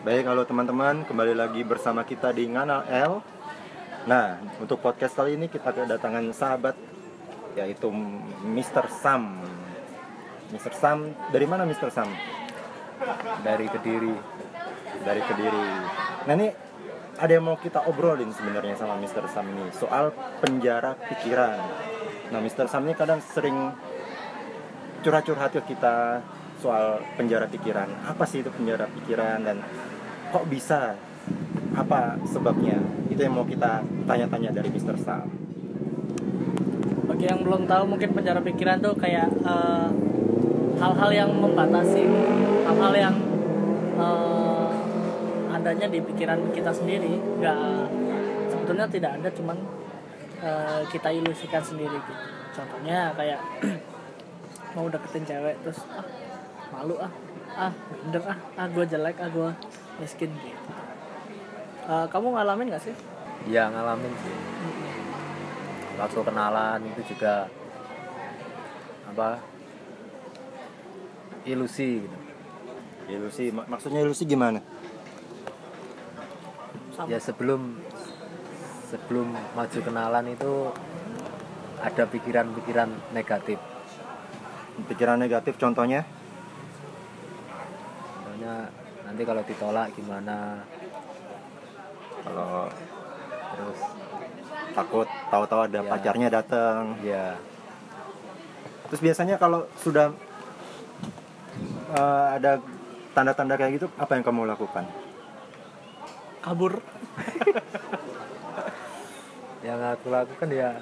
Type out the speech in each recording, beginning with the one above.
Baik, halo teman-teman, kembali lagi bersama kita di Ngana L. Nah, untuk podcast kali ini kita kedatangan sahabat yaitu Mr. Sam. Mr. Sam, dari mana Mr. Sam? dari Kediri Dari Kediri. Nah, ini ada yang mau kita obrolin sebenarnya sama Mr. Sam ini soal penjara pikiran. Nah, Mr. Sam ini kadang sering curhat-curhat ke kita soal penjara pikiran. Apa sih itu penjara pikiran dan kok bisa? Apa sebabnya? Itu yang mau kita tanya-tanya dari Mr. Sam. bagi yang belum tahu mungkin penjara pikiran tuh kayak eh, hal-hal yang membatasi hal-hal yang eh, adanya di pikiran kita sendiri nggak sebetulnya tidak ada cuman eh, kita ilusikan sendiri gitu contohnya kayak mau deketin cewek terus ah malu ah. Ah minder ah. Ah gue jelek ah gue miskin gitu. Eh, kamu ngalamin gak sih? Ya ngalamin sih. Waktu kenalan itu juga apa? Ilusi gitu. Ilusi, mak- maksudnya ilusi gimana? sama. Ya sebelum sebelum maju kenalan itu ada pikiran-pikiran negatif. Pikiran negatif contohnya? contohnya nanti kalau ditolak gimana Kalau terus takut tahu-tahu ada Ya. pacarnya datang. ya Terus biasanya kalau sudah eh, ada tanda-tanda kayak gitu, apa yang kamu lakukan? kabur yang aku lakukan ya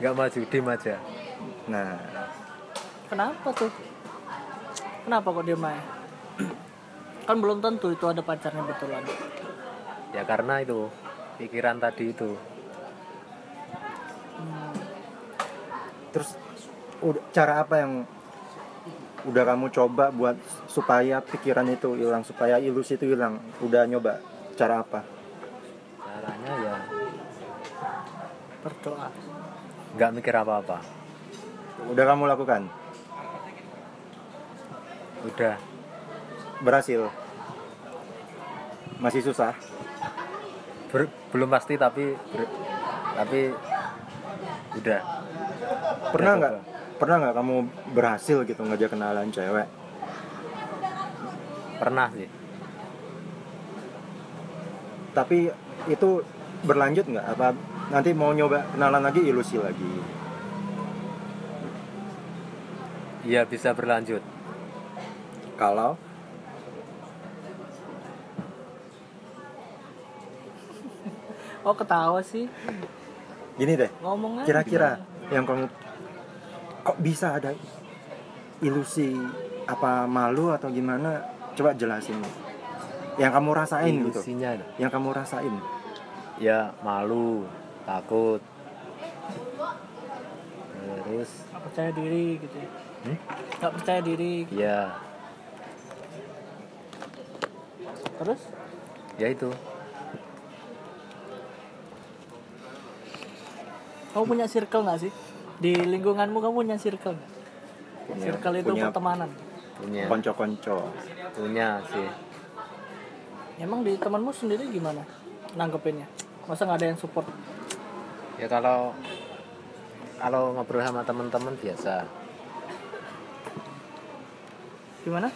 nggak maju dim aja Nah, Kenapa tuh? Kenapa kok dia main? kan belum tentu itu ada pacarnya betulan. ya karena itu pikiran tadi itu Hmm, terus cara apa yang udah kamu coba buat supaya pikiran itu hilang, supaya ilusi itu hilang? Udah nyoba cara apa? caranya ya berdoa. nggak mikir apa-apa Udah kamu lakukan? Udah Berhasil? Masih susah? Ber- belum pasti tapi ber- tapi udah Pernah nggak? Pernah nggak kamu berhasil gitu ngajak kenalan cewek? pernah sih Tapi itu berlanjut nggak? Apa nanti mau nyoba kenalan lagi ilusi lagi? iya bisa berlanjut Kalau Oh ketawa sih. gini deh, Ngomong kira-kira yang kamu kok bisa ada ilusi apa malu atau gimana? Coba jelasin. Yang kamu rasain gitu. ilusinya Yang kamu rasain. ya malu takut terus Gak percaya diri gitu. Hmm? Gak percaya diri. gitu. ya Terus ya itu kamu punya circle nggak sih? Di lingkunganmu kamu punya circle nggak? Punya, Circle itu punya pertemanan. punya konco-konco. punya sih Emang di temanmu sendiri gimana? Nanggepinnya? Masa nggak ada yang support? ya kalau kalau ngobrol sama teman-teman biasa Gimana?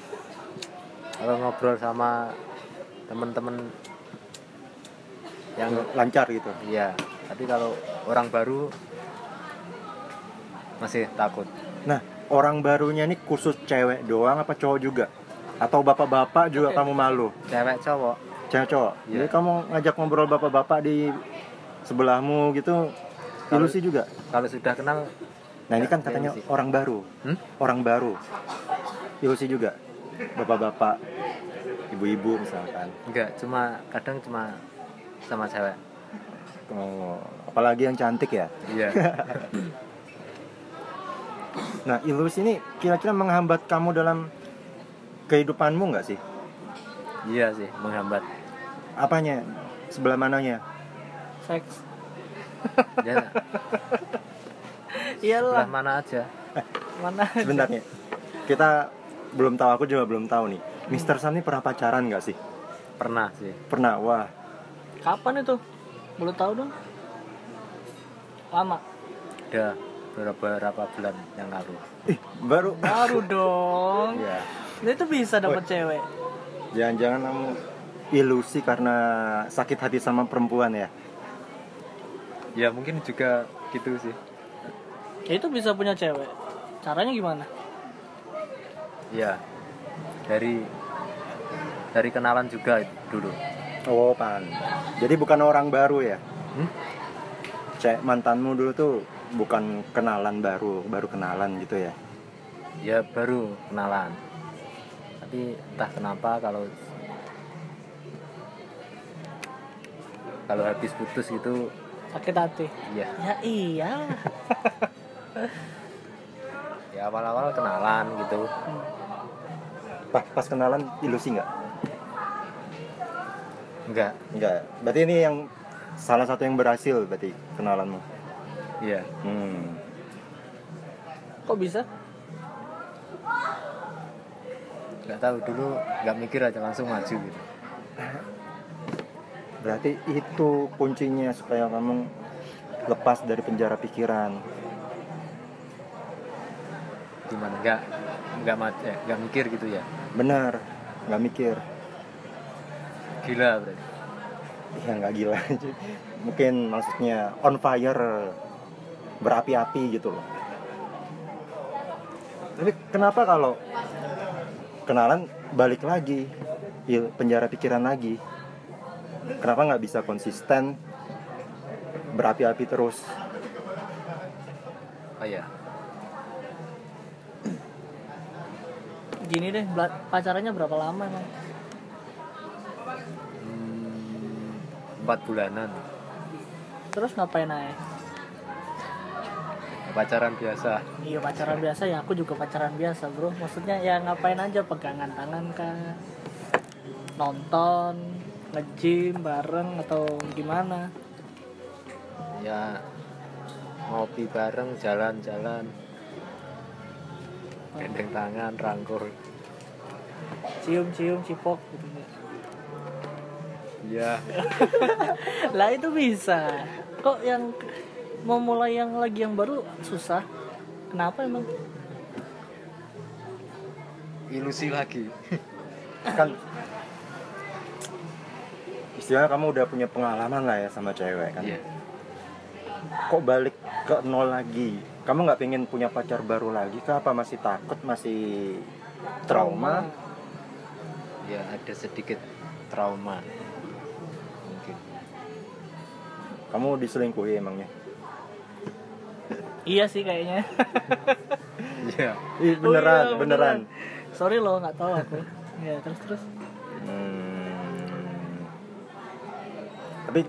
kalau ngobrol sama teman-teman yang lancar gitu. iya tapi kalau orang baru masih takut Nah, orang barunya ini khusus cewek doang apa cowok juga? Atau bapak-bapak juga kamu malu? cewek cowok Cewek cowok. Iya. Jadi kamu ngajak ngobrol bapak-bapak di sebelahmu gitu Kalau- ilusi juga. kalau sudah kenal Nah, ini kan Ya, katanya ilusi. orang baru. hmm? Orang baru. Ilusi juga. Bapak-bapak, ibu-ibu misalkan. enggak cuma kadang cuma sama cewek Oh, apalagi yang cantik ya. iya Nah, ilusi ini kira-kira menghambat kamu dalam kehidupanmu nggak sih? iya sih menghambat Apanya? Sebelah mananya? Seks. ya Iyalah. sebelah mana aja Mana? Sebentar nih. Kita belum tahu aku juga belum tahu nih Mister Sam ini pernah pacaran nggak sih pernah sih pernah wah Kapan itu? Boleh tahu dong? Lama. udah beberapa bulan yang lalu ih baru Baru dong. ya Nah, itu bisa dapat cewek. jangan-jangan kamu ilusi karena sakit hati sama perempuan ya ya mungkin juga gitu sih Ya, itu bisa punya cewek. Caranya gimana? ya dari dari kenalan juga dulu oh pan jadi bukan orang baru ya Hmm? cek mantanmu dulu tuh bukan kenalan baru baru kenalan gitu ya ya baru kenalan tapi entah kenapa kalau kalau habis putus gitu Sakit hati. ya Ya iya. ya awal-awal kenalan gitu Hmm. pas pas kenalan ilusi nggak enggak Enggak. Berarti ini yang salah satu yang berhasil berarti kenalanmu. iya Hmm. Kok bisa? nggak tahu dulu nggak mikir aja langsung maju gitu Berarti itu kuncinya supaya kamu lepas dari penjara pikiran. gimana nggak nggak maju eh, nggak mikir gitu ya Benar. Nggak mikir. Gila berarti Ya nggak gila aja. Mungkin maksudnya on fire, berapi-api gitu loh. Tapi kenapa kalau kenalan balik lagi, il- penjara pikiran lagi? Kenapa nggak bisa konsisten berapi-api terus? oh ya Gini deh, pacarannya berapa lama emang? Empat bulanan. Terus ngapain aja? pacaran biasa. Iya pacaran biasa. Ya, aku juga pacaran biasa bro. Maksudnya ya ngapain aja? Pegangan tangan kah? Nonton, nge-gym bareng atau gimana? Ya ngopi bareng jalan-jalan. Gendeng tangan rangkul. Cium-cium, cipok gitu iya. Lah itu bisa. Kok yang mau mulai yang lagi yang baru susah? Kenapa emang? ilusi lagi. Kan istilahnya kamu udah punya pengalaman lah ya sama cewek kan? Iya. Kok balik ke nol lagi? Kamu nggak pengen punya pacar baru lagi kah? Apa masih takut? Masih trauma? Ya ada sedikit trauma kamu diselingkuhi emangnya? Iya sih kayaknya. Iya. Ih, Oh beneran iya, beneran. Sorry loh nggak tahu aku. Ya terus terus. Hmm. tapi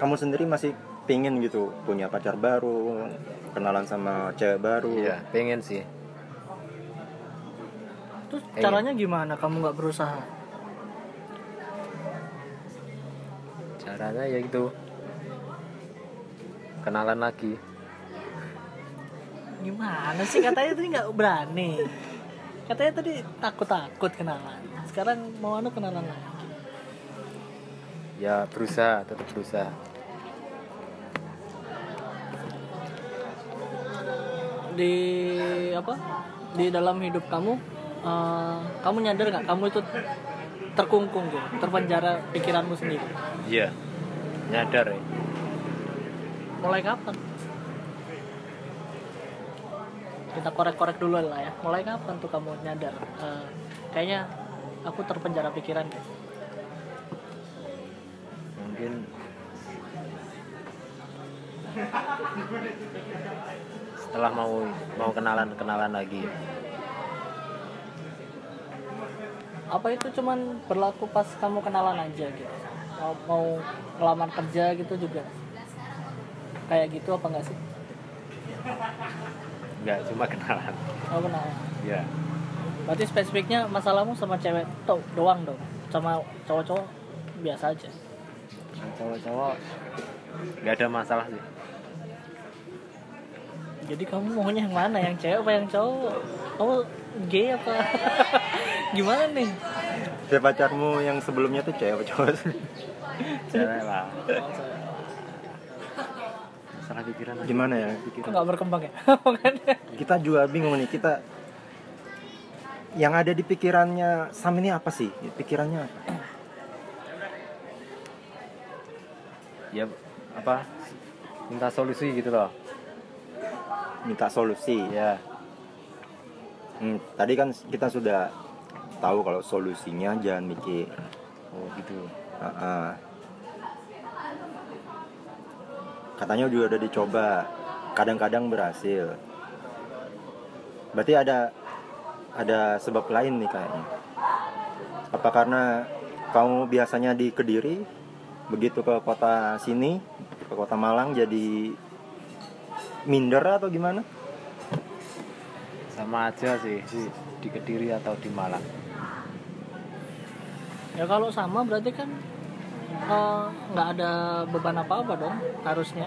kamu sendiri masih pingin gitu punya pacar baru kenalan sama cewek baru? Iya pengen sih. Terus Iya. caranya gimana kamu nggak berusaha? caranya ya itu kenalan lagi. Gimana sih? Katanya tadi nggak berani. Katanya tadi takut-takut kenalan. Sekarang mau anu kenalan lagi. Ya berusaha tetap berusaha. Di apa? Di dalam hidup kamu eh, Kamu nyadar nggak? Kamu itu terkungkung gitu Terpenjara pikiranmu sendiri. Iya. Nyadar ya Mulai kapan? Kita korek-korek dulu lah ya. Mulai kapan tuh kamu nyadar? Eh, Kayaknya aku terpenjara pikiran deh. Mungkin setelah mau mau kenalan kenalan lagi apa itu cuman berlaku pas kamu kenalan aja gitu? Mau, mau ngelamar kerja gitu juga kayak gitu apa enggak sih? Nggak cuma kenalan. Oh kenalan ya berarti spesifiknya masalahmu sama cewek tuh doang dong? Sama cowok-cowok biasa aja? Cowok-cowok nggak ada masalah sih. Jadi kamu maunya yang mana? Yang cewek apa yang cowok? Kamu gay apa? Gimana nih? Kayak pacarmu yang sebelumnya tuh cewek apa cowok cewek lah masalah pikiran gimana ya? Kok nggak berkembang ya? Kita juga bingung nih kita yang ada di pikirannya Sam ini apa sih? Pikirannya apa? ya apa? Minta solusi gitu loh. Minta solusi? Ya Hmm, tadi kan kita sudah tahu kalau solusinya jangan mikir oh gitu. Ah, ah. Katanya juga udah dicoba. Kadang-kadang berhasil. Berarti ada ada sebab lain nih kayaknya. Apa karena kamu biasanya di Kediri begitu ke kota sini ke kota Malang jadi minder atau gimana? Sama aja sih di, di kediri atau di malang. Ya kalau sama berarti kan nggak ada beban apa apa dong harusnya.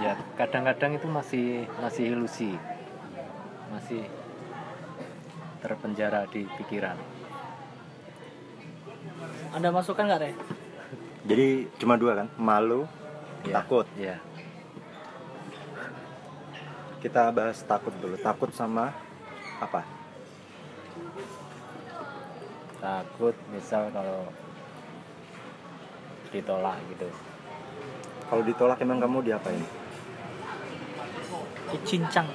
Ya kadang-kadang itu masih masih ilusi. Masih terpenjara di pikiran. Ada masukan nggak Re? jadi cuma dua kan? Malu Ya, takut. ya. Kita bahas takut dulu. Takut sama apa? Takut misal kalau ditolak gitu. Kalau ditolak emang kamu diapain? Cincang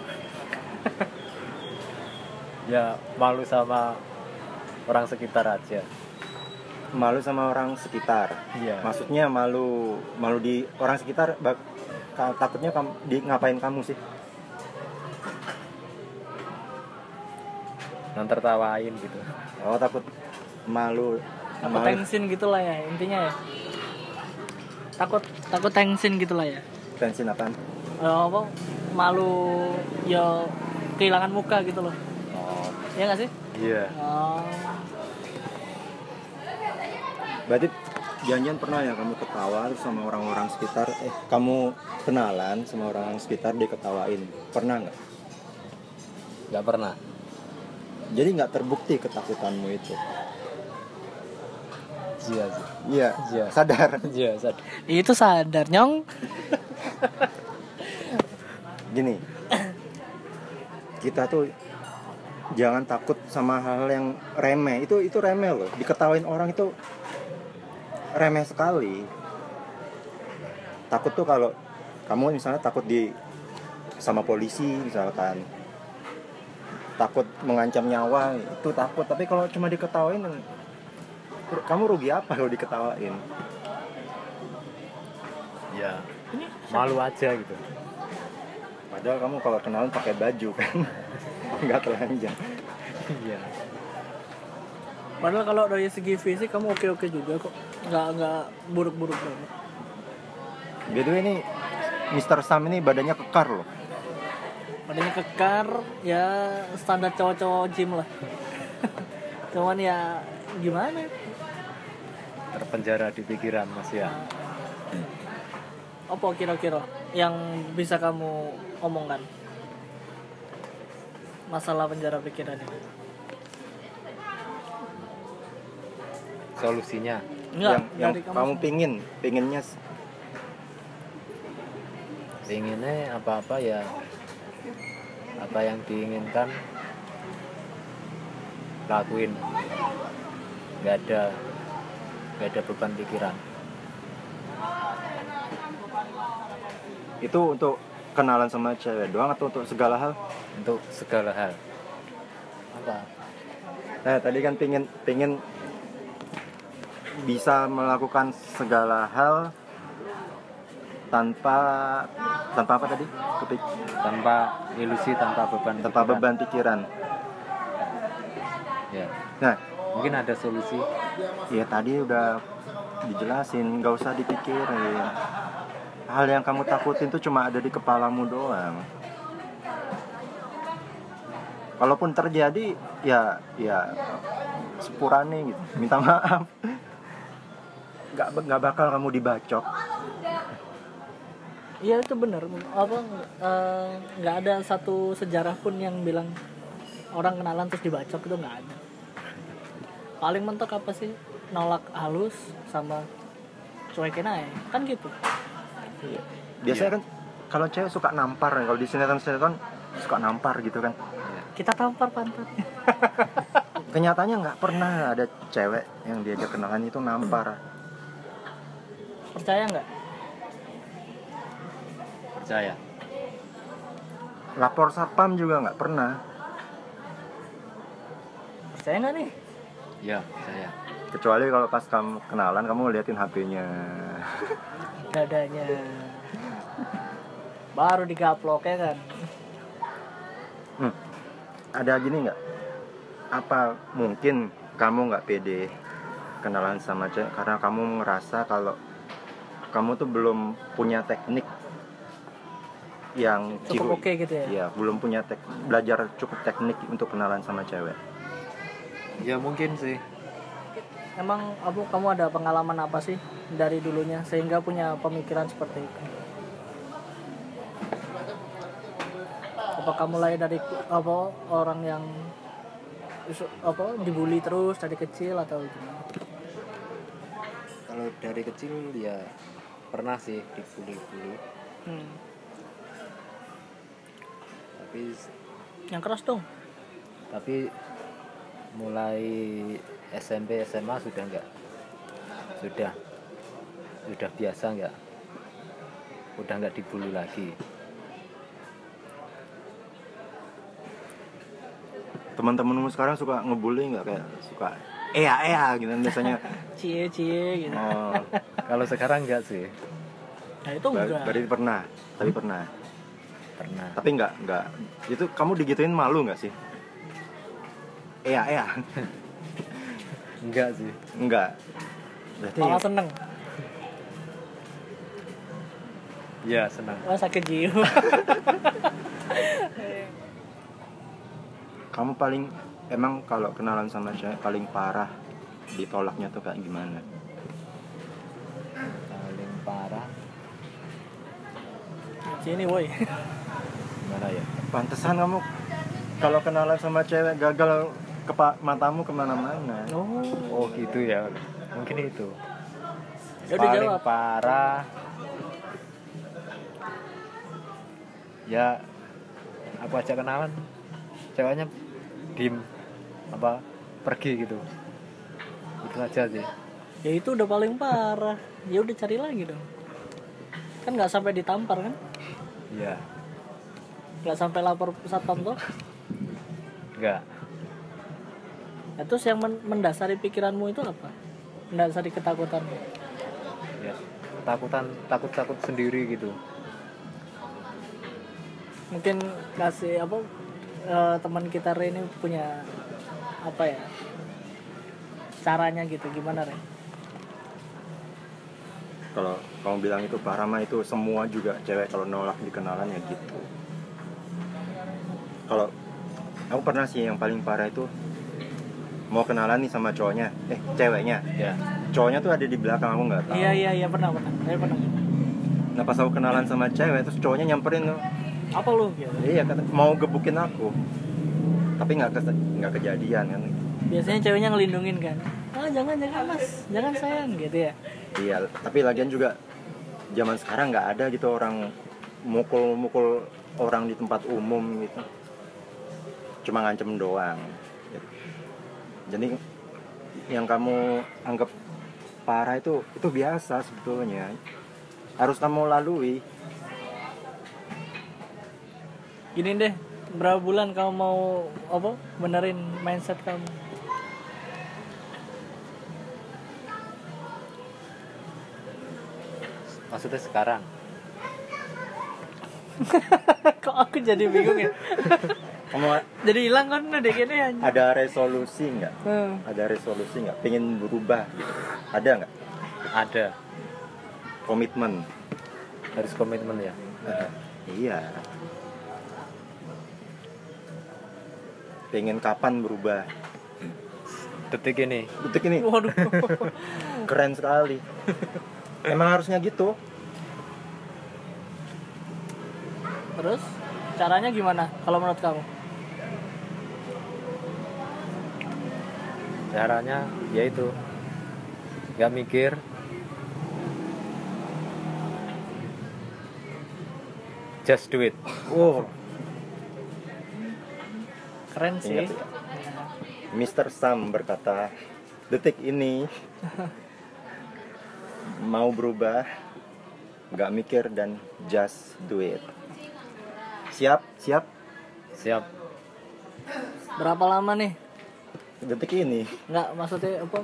ya malu sama orang sekitar aja. Malu sama orang sekitar? Iya. Maksudnya malu malu di orang sekitar bak- takutnya kamu di ngapain kamu sih? Non tertawain gitu. Oh takut malu takut malu tensin gitulah ya intinya ya takut takut tensin gitulah ya. Tensin apaan? Eh, apa malu ya kehilangan muka gitu loh. Oh. Ya nggak sih? Iya. Oh, berarti janjian pernah ya kamu ketawa sama orang-orang sekitar? Eh kamu kenalan sama orang sekitar diketawain pernah nggak? Nggak pernah. Jadi nggak terbukti ketakutanmu itu iya sih iya sadar. Iya sad itu sadar nyong. Gini. Kita tuh jangan takut sama hal yang remeh. Itu itu remeh loh. Diketawain orang itu remeh sekali. Takut tuh kalau kamu misalnya takut di sama polisi misalkan. Takut mengancam nyawa itu takut. Tapi kalau cuma diketawain kamu rugi apa kalau diketawain? Ya malu aja gitu. Padahal kamu kalau kenalan pakai baju kan nggak telanjang. Iya. Padahal kalau dari segi fisik kamu oke oke juga kok. Nggak nggak buruk buruk banget. By the way ini Mr. Sam ini badannya kekar loh. Badannya kekar ya standar cowok-cowok gym lah. Cuman ya gimana terpenjara di pikiran mas ya. Apa kira-kira yang bisa kamu omongkan? Masalah penjara pikiran ini. Solusinya? Enggak yang, yang dari kamu pingin pinginnya s- inginnya apa-apa ya. Apa yang diinginkan lakuin. Nggak ada nggak ada beban pikiran. Itu untuk kenalan sama cewek doang atau untuk segala hal? Untuk segala hal. Apa? Nah tadi kan pingin pingin bisa melakukan segala hal tanpa tanpa apa tadi? Kepik, tanpa ilusi tanpa beban tanpa pikiran. beban pikiran. Ya. Nah. Mungkin ada solusi ya tadi udah dijelasin nggak usah dipikirin. Hal yang kamu takutin tuh cuma ada di kepalamu doang. Kalaupun terjadi ya ya sepurane gitu. Minta maaf. Nggak nggak bakal kamu dibacok. Iya itu benar apa eh, nggak ada satu sejarah pun yang bilang orang kenalan terus dibacok itu nggak ada paling mentok apa sih? Nolak halus sama cuekin aja. Kan gitu. Iya. Biasanya kan kalau cewek suka nampar kalau di sinetron-sinetron suka nampar gitu kan. kita tampar pantatnya Kenyataannya nggak pernah ada cewek yang diajak kenalan itu nampar. percaya nggak? Percaya. Lapor satpam juga nggak pernah. percaya nggak nih ya percaya Kecuali kalau pas kamu kenalan kamu liatin HP-nya. dadanya baru digaplok ya kan Hmm. Ada gini nggak? Apa mungkin kamu nggak pede kenalan sama cewek karena kamu ngerasa kalau kamu tuh belum punya teknik yang cukup oke gitu ya Iya, belum punya tek belajar cukup teknik untuk kenalan sama cewek. Ya mungkin sih. Emang abu kamu ada pengalaman apa sih dari dulunya sehingga punya pemikiran seperti itu? Apa kamu mulai dari apa orang yang apa dibully terus dari kecil atau gimana? Kalau dari kecil ya pernah sih dibully-bully. Hmm. tapi yang keras dong. Tapi mulai SMP SMA sudah enggak sudah. Sudah biasa enggak udah enggak dibully lagi? Teman-temanmu sekarang suka ngebully nggak? Kayak suka ea ea gitu. Biasanya. cie cie gitu. Oh, kalau sekarang enggak sih? Nah itu ber- enggak. berarti pernah, tapi pernah. pernah. Tapi nggak nggak. Itu kamu digituin malu nggak sih? Ea ea. enggak sih. Enggak. Berarti malah seneng. Ya senang wah sakit jiwa. Kamu paling emang kalau kenalan sama cewek paling parah ditolaknya tuh kayak gimana? paling parah. Sini woi. Gimana ya? Pantesan kamu kalau kenalan sama cewek gagal ke matamu ke mana-mana. oh. Oh gitu ya. Mungkin itu. Ya paling jawab. parah. Ya aku ajak kenalan. Ceweknya diem. Apa pergi gitu. Itu aja sih. Ya itu udah paling parah. Ya udah cari lagi dong. Kan nggak sampai ditampar kan? Iya. Nggak sampai lapor satpam tuh enggak nah, terus yang men- mendasari pikiranmu itu apa? Mendasari ketakutanmu? Ya takutan takut takut sendiri gitu. Mungkin kasih apa eh, teman kita Re ini punya apa ya caranya gitu gimana Re? Kalau kamu bilang itu parah mah itu semua juga cewek kalau nolak di kenalan ya gitu. Kalau aku pernah sih yang paling parah itu mau kenalan nih sama cowoknya, eh ceweknya, ya. Cowoknya tuh ada di belakang aku nggak tahu. iya iya iya pernah pernah. Saya pernah. Nah pas aku kenalan sama cewek terus cowoknya nyamperin tuh, apa lu? Gitu iya kata mau gebukin aku, tapi nggak nggak kejadian kan. biasanya ceweknya ngelindungin kan? Ah jangan jangan mas. Jangan sayang gitu ya. Iya, tapi lagian juga zaman sekarang nggak ada gitu orang mukul-mukul orang di tempat umum gitu. Cuma ngancem doang. Jadi yang kamu anggap parah itu itu biasa sebetulnya. Harus kamu lalui. gini deh berapa bulan kamu mau apa benerin mindset kamu maksudnya sekarang kok aku jadi bingung ya Kamu jadi hilang kan udah gini aja ada resolusi nggak? Hmm. Ada resolusi nggak? Pengen berubah gitu? Ada nggak? ada Komitmen? harus komitmen ya Eh, iya. Pengen kapan berubah? detik ini Detik ini waduh keren sekali. Emang harusnya gitu. terus caranya gimana kalau menurut kamu caranya yaitu nggak mikir just do it Wow, keren sih ingat ya. Mr. Sam berkata, detik ini mau berubah, nggak mikir dan just do it. Siap, siap. siap berapa lama nih Detik ini, nggak maksudnya apa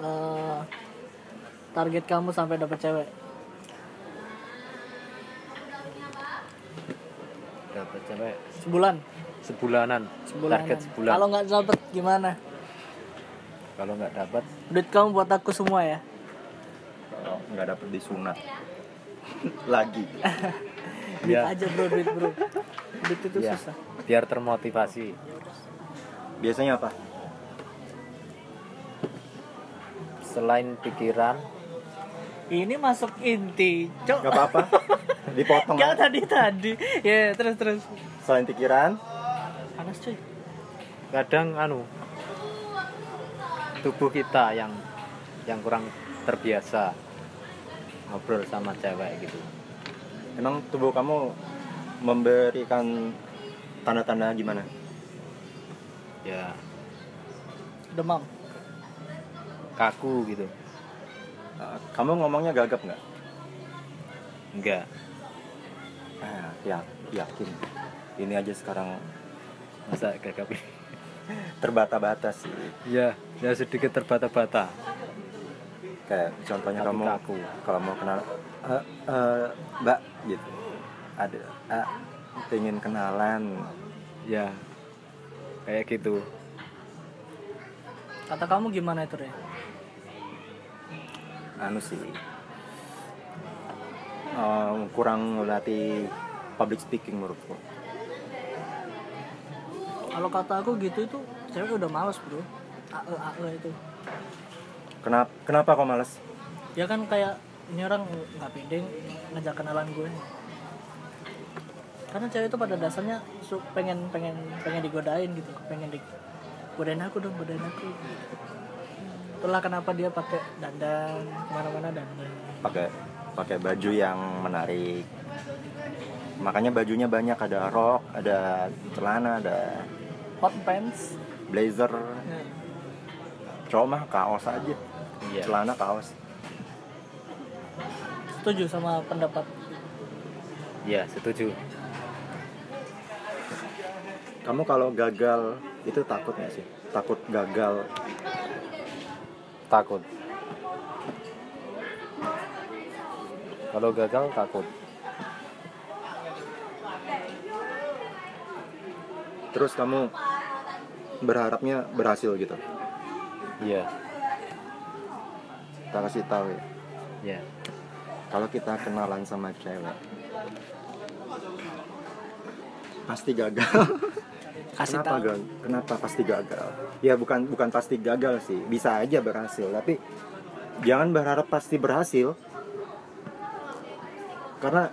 Eh, target kamu sampai dapat cewek? Dapat cewek. Sebulan? Sebulanan. Sebulan target sebulan. Kalau nggak dapet gimana? Kalau nggak dapat duit kamu buat aku semua ya? Kalau nggak dapet disunat. Lagi. duit Ya. aja bro duit bro. Duit itu Ya. susah. Biar termotivasi. Biasanya apa? Selain pikiran ini masuk inti cok Gak apa-apa. Dipotong. Gak aja. tadi tadi ya terus terus Selain pikiran, panas cuy kadang anu tubuh kita yang yang kurang terbiasa ngobrol sama cewek gitu emang tubuh kamu memberikan tanda-tanda gimana? ya demam kaku gitu Uh, kamu ngomongnya gagap nggak? enggak Ah, ya, yakin. Ini aja sekarang masa gagap terbata-bata sih. ya ya sedikit terbata-bata Kayak contohnya kamu kaku. kalau mau kenal, "Eh, eh, Mbak, gitu. Ada, ah, pengen kenalan. ya kayak gitu kata kamu gimana itu deh Anu sih, eh, kurang melatih public speaking menurutku. kalau kata aku gitu itu cewek udah males bro. Ae ae itu. Kenapa, kenapa kok males? ya kan kayak ini orang nggak pede ngajak kenalan gue. Karena cewek itu pada dasarnya pengen pengen pengen digodain gitu. Pengen di godain aku dong godain aku itulah kenapa dia pakai dandan ke mana-mana dandan. Pakai pakai baju yang menarik. Makanya bajunya banyak ada rok ada celana ada hot pants. blazer. Cowok mah kaos aja. Iya. Celana kaos. Setuju sama pendapat? Iya setuju. Kamu kalau gagal itu takut nggak sih? Takut gagal takut. Kalau gagal takut. Terus kamu berharapnya berhasil gitu? Iya. Kita kasih tahu ya? Iya. Kalau kita kenalan sama cewek pasti gagal kasih kenapa tahu. gagal? Kenapa pasti gagal? Ya bukan bukan pasti gagal sih. Bisa aja berhasil tapi jangan berharap pasti berhasil. Karena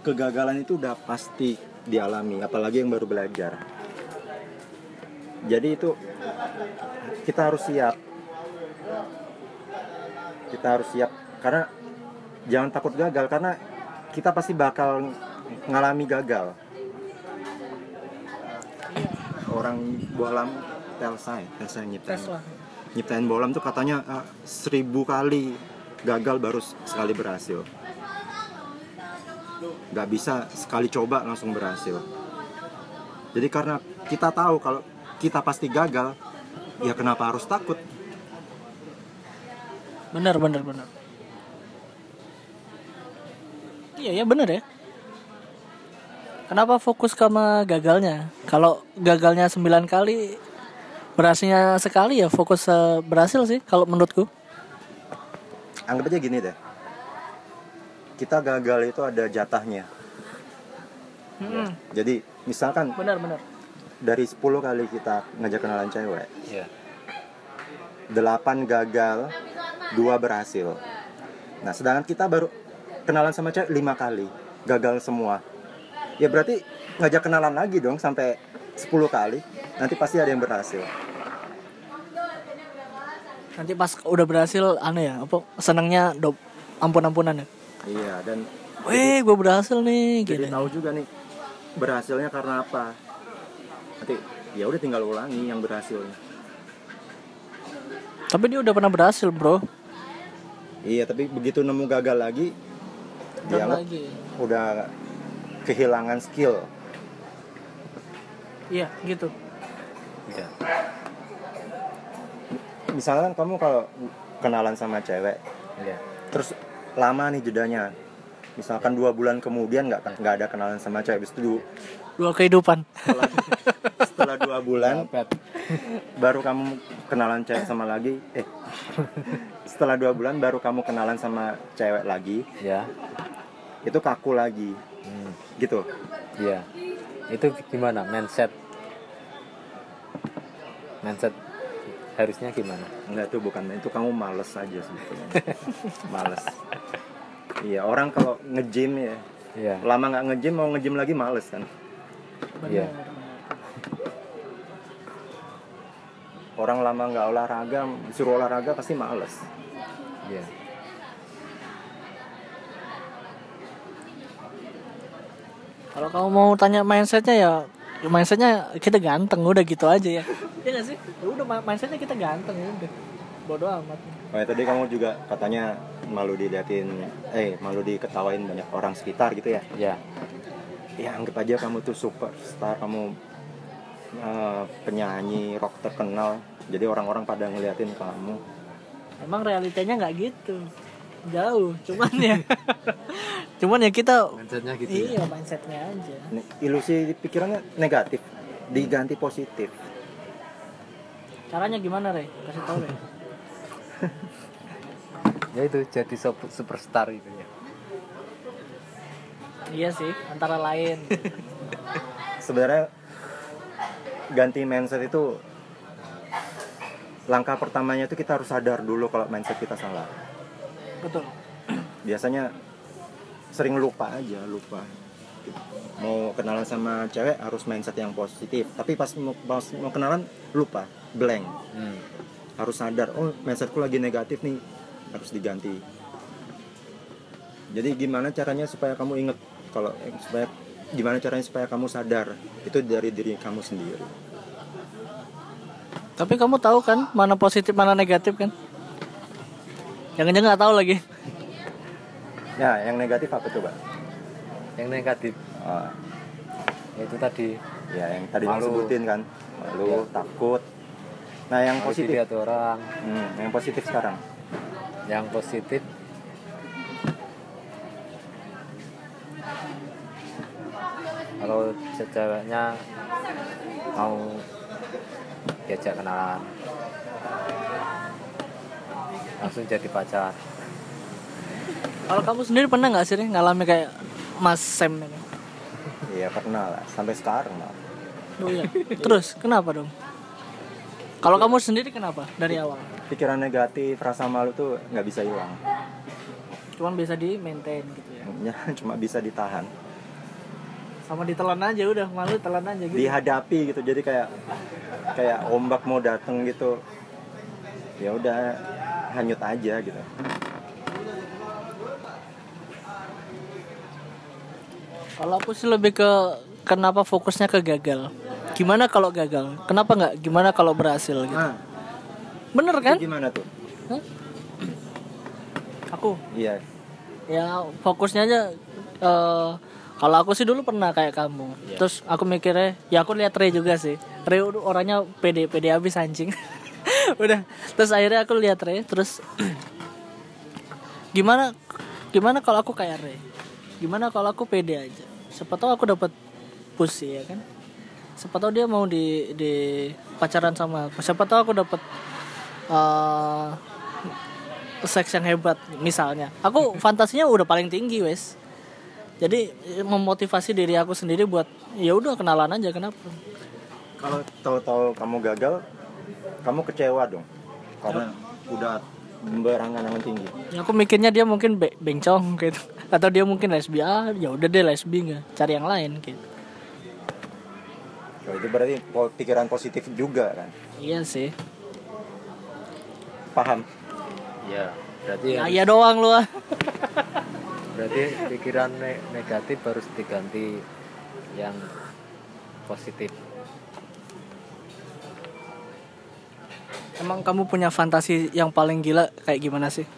kegagalan itu udah pasti dialami apalagi yang baru belajar. Jadi itu kita harus siap. Kita harus siap. Karena jangan takut gagal karena kita pasti bakal ngalami gagal orang bolam Telsa ya Telsa yang nyiptain. Tesla. Nyiptain bolam tuh katanya ah, seribu kali gagal baru sekali berhasil. Nggak bisa sekali coba langsung berhasil. Jadi karena kita tahu kalau kita pasti gagal ya kenapa harus takut? Bener bener bener iya ya bener ya kenapa fokus sama gagalnya? Kalau gagalnya 9 kali berhasilnya sekali ya fokus eh, berhasil sih kalau menurutku. Anggap aja gini deh. Kita gagal itu ada jatahnya. Hmm, jadi misalkan bener bener dari 10 kali kita ngajak kenalan cewek iya. 8 gagal dua berhasil. Nah sedangkan kita baru kenalan sama cewek 5 kali gagal semua ya berarti ngajak kenalan lagi dong sampai 10 kali. Nanti pasti ada yang berhasil. Nanti pas udah berhasil aneh ya apa senangnya do ampun ampunan ya? Iya dan weh gue berhasil nih jadi tahu juga nih berhasilnya karena apa? Nanti ya udah tinggal ulangi yang berhasilnya. Tapi dia udah pernah berhasil bro. Iya tapi begitu nemu gagal lagi Dan dianggap lagi. udah kehilangan skill. Iya gitu. Iya. misalkan kamu kalau kenalan sama cewek Iya. terus lama nih jedanya. Misalkan dua bulan kemudian nggak nggak ada kenalan sama cewek Habis itu du- dua kehidupan. Setelah, setelah dua bulan baru kamu kenalan cewek sama lagi eh. Setelah dua bulan baru kamu kenalan sama cewek lagi. Ya. itu kaku lagi Hmm. gitu Iya. Itu gimana mindset? Mindset harusnya gimana? Enggak itu bukan itu kamu males aja sebetulnya males iya orang kalau nge-gym ya Iya. lama nggak nge-gym mau nge-gym lagi males kan Iya. orang lama nggak olahraga disuruh olahraga pasti males Iya. Kalau kamu mau tanya mindsetnya ya mindsetnya kita ganteng udah gitu aja ya Iya gak sih ya udah mindsetnya kita ganteng udah bodoh amat Oh ya, tadi kamu juga katanya malu diliatin, eh malu diketawain banyak orang sekitar gitu ya? Iya. Ya anggap aja kamu tuh superstar, kamu eh, penyanyi rock terkenal, jadi orang-orang pada ngeliatin kamu. emang realitanya nggak gitu jauh cuman ya cuman ya kita Mindsetnya gitu. iya mindsetnya aja Ilusi pikirannya negatif, diganti positif. caranya gimana Re? kasih tau Re Ya itu jadi sup- superstar itu ya. iya sih antara lain Sebenarnya ganti mindset itu langkah pertamanya itu kita harus sadar dulu kalau mindset kita salah. Betul. Biasanya sering lupa aja lupa. Mau kenalan sama cewek harus mindset yang positif. Tapi pas mau, pas mau kenalan lupa blank. Hmm. harus sadar oh mindsetku lagi negatif nih harus diganti. Jadi gimana caranya supaya kamu inget kalau eh, supaya gimana caranya supaya kamu sadar? Itu dari diri kamu sendiri. Tapi kamu tahu kan mana positif mana negatif kan jangan-jangan nggak tahu lagi. Ya yang negatif apa coba? Yang negatif. Ya itu tadi. Ya yang tadi Malu. sebutin kan. Malu Iya. takut. Nah yang harus positif. dilihat orang. Hmm, yang positif sekarang. Yang positif. Kalau ce- ceweknya mau diajak kenalan langsung jadi pacar. Kalau kamu sendiri pernah nggak sih ngalami kayak Mas Sam ini? Iya pernah lah, sampai sekarang lah. oh iya. Terus kenapa dong? Kalau kamu sendiri kenapa dari awal? Pikiran negatif, rasa malu tuh nggak bisa hilang. cuman bisa di maintain gitu ya? Ya, cuma bisa ditahan, sama ditelan aja udah. Malu telan aja gitu. Dihadapi gitu. Jadi kayak kayak ombak mau dateng gitu. Ya udah hanyut aja gitu. Kalau aku sih lebih ke kenapa fokusnya ke gagal. Gimana kalau gagal? Kenapa nggak? Gimana kalau berhasil gitu? Nah, Bener kan? gimana tuh? Hah? Aku Iya, ya fokusnya aja. eh, kalau aku sih dulu pernah kayak kamu. Terus aku mikirnya, ya aku lihat Ray juga sih. Ray orangnya pede pede habis anjing. udah. Terus akhirnya aku lihat Ray. Terus gimana gimana kalau aku kayak Ray? Gimana kalau aku pede aja? Siapa tahu aku dapat push ya kan? Siapa tahu dia mau di di pacaran sama aku. Siapa tahu aku dapat eh, seks yang hebat misalnya. Aku fantasinya udah paling tinggi wes. Jadi memotivasi diri aku sendiri buat ya udah kenalan aja kenapa? kalau tahu-tahu kamu gagal, kamu kecewa dong. Karena udah berangan-angan tinggi. Ya, aku mikirnya dia mungkin be- bencong gitu. atau dia mungkin lesbi. Ah ya udah deh lesbi nggak. Cari yang lain gitu. Kalau itu berarti pikiran positif juga kan? Iya sih. Paham? Ya berarti ya, harus- iya doang lu ah. Berarti pikiran ne- negatif harus diganti yang positif emang kamu punya fantasi yang paling gila kayak gimana sih?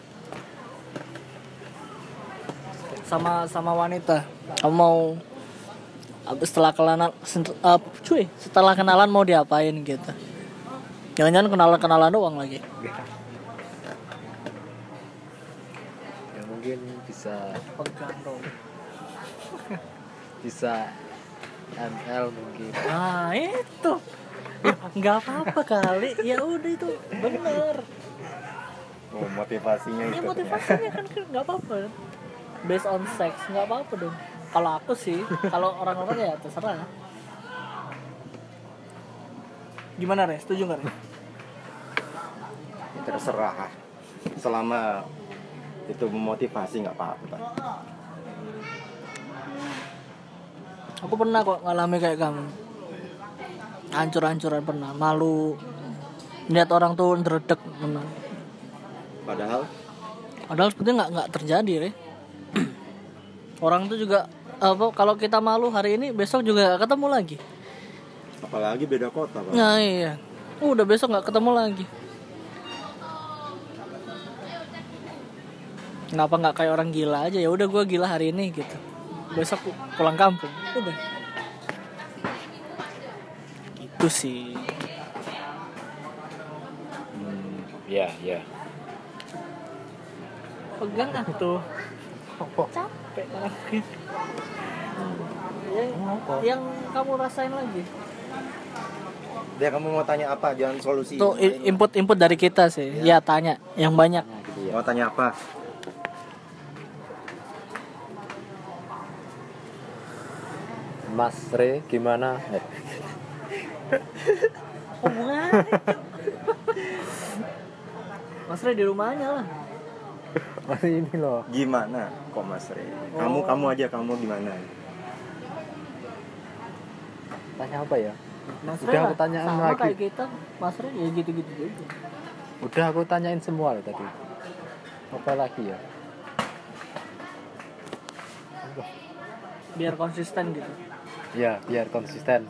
Sama sama wanita. Kamu mau setelah kenalan sen- eh, cuy setelah kenalan mau diapain gitu? Jangan-jangan kenalan kenalan doang lagi. Ya mungkin bisa pegang dong bisa ML mungkin. Nah itu nggak apa-apa kali. Ya udah itu bener oh, motivasinya ya itu motivasinya kan kan nggak apa-apa. Based on sex nggak apa-apa dong. Kalau aku sih kalau orang-orang ya terserah. Gimana Re? setuju nggak Re? terserah. Selama itu memotivasi nggak apa-apa. Aku pernah kok ngalami kayak kamu hancur-hancuran pernah malu lihat orang tuh ndredeg pernah padahal padahal sebetulnya nggak nggak terjadi Re. orang tuh juga apa kalau kita malu hari ini besok juga nggak ketemu lagi apalagi beda kota Pak. Nah iya, udah besok nggak ketemu lagi. Kenapa nggak kayak orang gila aja ya? Udah gue gila hari ini gitu. Besok pulang kampung, udah. Itu sih. hmm, ya ya Pegang ah tuh. Capek banget. Yang, yang kamu rasain lagi. dia kamu mau tanya apa jangan solusi Tuh i- input-input dari kita sih. Ya tanya yang banyak. nah gitu ya mau tanya apa Mas Re gimana Eh, Hubungan. Mas Ray di rumahnya lah. masih ini loh gimana kok Mas Re kamu Oh. kamu aja kamu gimana tanya apa ya Mas Udah Ray aku lah, tanyain sama lagi. kayak kita, Mas Ray ya gitu-gitu juga. udah aku tanyain semua loh tadi apa lagi ya Biar konsisten gitu. ya biar konsisten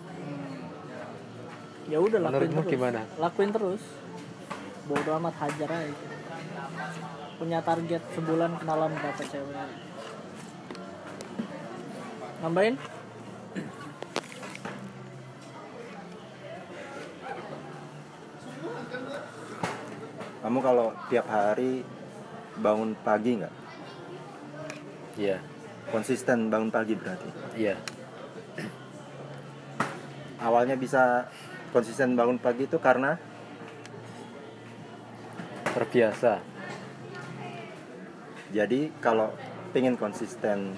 Ya udah lakuin Menurutmu terus. gimana? Lakuin terus. Bodo amat hajar aja. Punya target sebulan kenalan berapa cewek. Nambahin? kamu kalau tiap hari bangun pagi nggak iya konsisten bangun pagi berarti iya awalnya bisa konsisten bangun pagi itu karena terbiasa. Jadi kalau pengen konsisten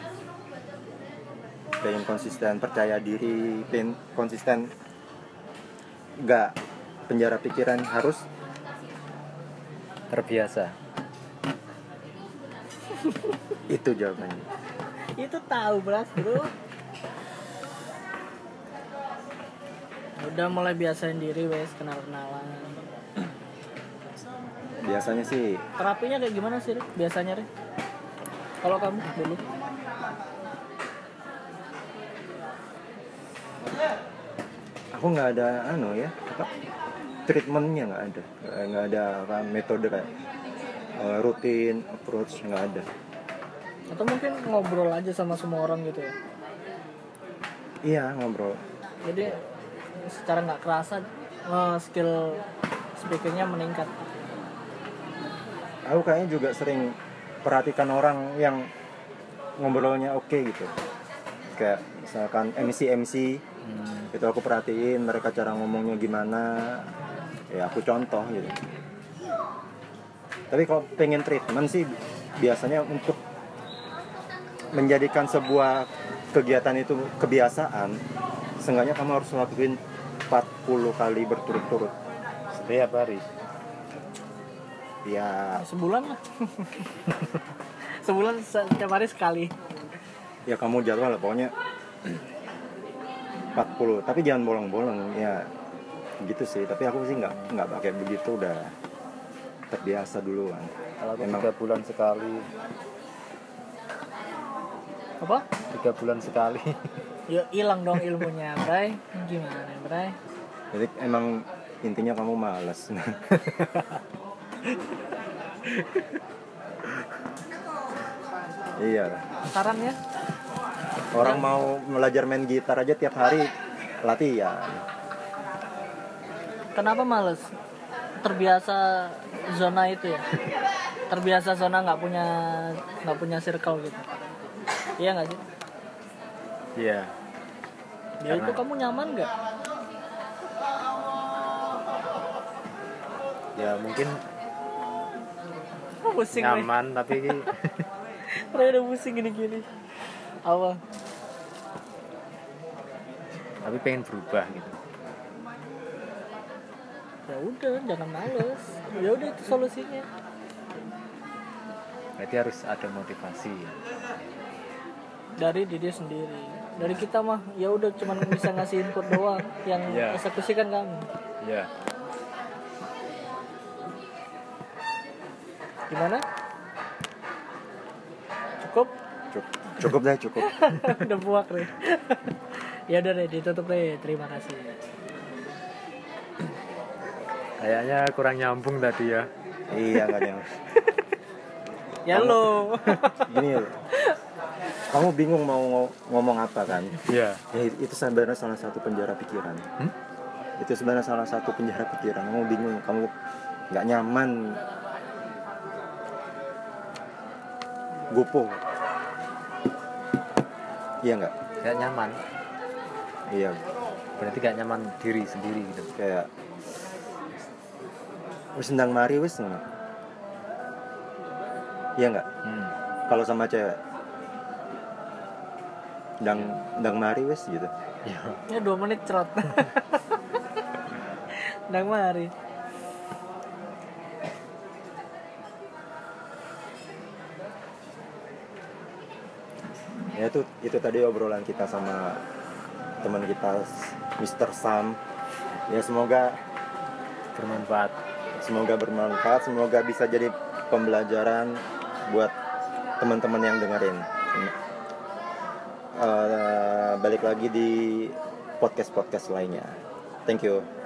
pengen konsisten percaya diri pengen konsisten nggak penjara pikiran harus terbiasa. Itu jawabannya. Itu tahu beras bro. Udah mulai biasain diri wes kenal-kenalan. biasanya sih Terapinya kayak gimana sih, Rik? Biasanya, Rik? Kalau kamu dulu? aku nggak ada anu ya apa treatmentnya nggak ada Nggak- ada apa metode kayak eh, rutin approach nggak ada Atau mungkin ngobrol aja sama semua orang gitu ya? iya ngobrol Jadi secara nggak kerasa eh, skill speakingnya meningkat. aku kayaknya juga sering perhatikan orang yang ngobrolnya oke gitu. Kayak misalkan MC MC Hmm, itu aku perhatiin mereka cara ngomongnya gimana. Ya aku contoh gitu. Tapi kalau pengen treatment sih biasanya untuk menjadikan sebuah kegiatan itu kebiasaan seenggaknya kamu harus lakuin 40 kali berturut-turut. Setiap hari. Ya. Sebulan lah. sebulan setiap hari sekali. Ya kamu jadwal lah pokoknya. 40 tapi jangan bolong-bolong ya. Gitu sih tapi aku sih nggak nggak pakai begitu udah terbiasa dulu kan Kalau tiga bulan sekali, apa? Tiga bulan sekali. ya hilang dong ilmunya Bray. Gimana Bray? Jadi emang intinya kamu malas iya. Saran ya? Orang mau belajar main gitar aja tiap hari latihan. Kenapa males? Terbiasa zona itu ya? Terbiasa zona nggak punya nggak punya circle gitu iya nggak sih Iya. ya itu kamu nyaman nggak Ya mungkin pusing nyaman tapi Ray udah pusing gini-gini apa tapi pengen berubah gitu. ya udah jangan males ya udah itu solusinya Berarti harus ada motivasi. ya. Dari diri sendiri. Dari kita mah ya udah cuman bisa ngasih input doang yang Iya. eksekusi kan. Kamu Iya. gimana? Cukup? Cukup, cukup deh cukup. Udah buak deh. Ya udah deh ditutup deh. Terima kasih. Kayaknya kurang nyambung tadi ya. iya nggak yang ya lo. Gini loh kamu bingung mau ngo- ngomong apa kan Iya. ya, itu sebenarnya salah satu penjara pikiran Hmm? itu sebenarnya salah satu penjara pikiran kamu bingung kamu nggak nyaman gopo iya nggak Gak nyaman. iya Berarti gak nyaman diri sendiri gitu. kayak wis ndang mari wis ngono. iya nggak Hmm. kalau sama cewek ndang ndang mari wis gitu Ya. ya dua menit cerot Nang mari ya itu itu tadi obrolan kita sama teman kita Mr. Sam ya semoga Bermanfaat. semoga bermanfaat semoga bisa jadi pembelajaran buat teman-teman yang dengerin Eh, balik lagi di podcast podcast lainnya. Thank you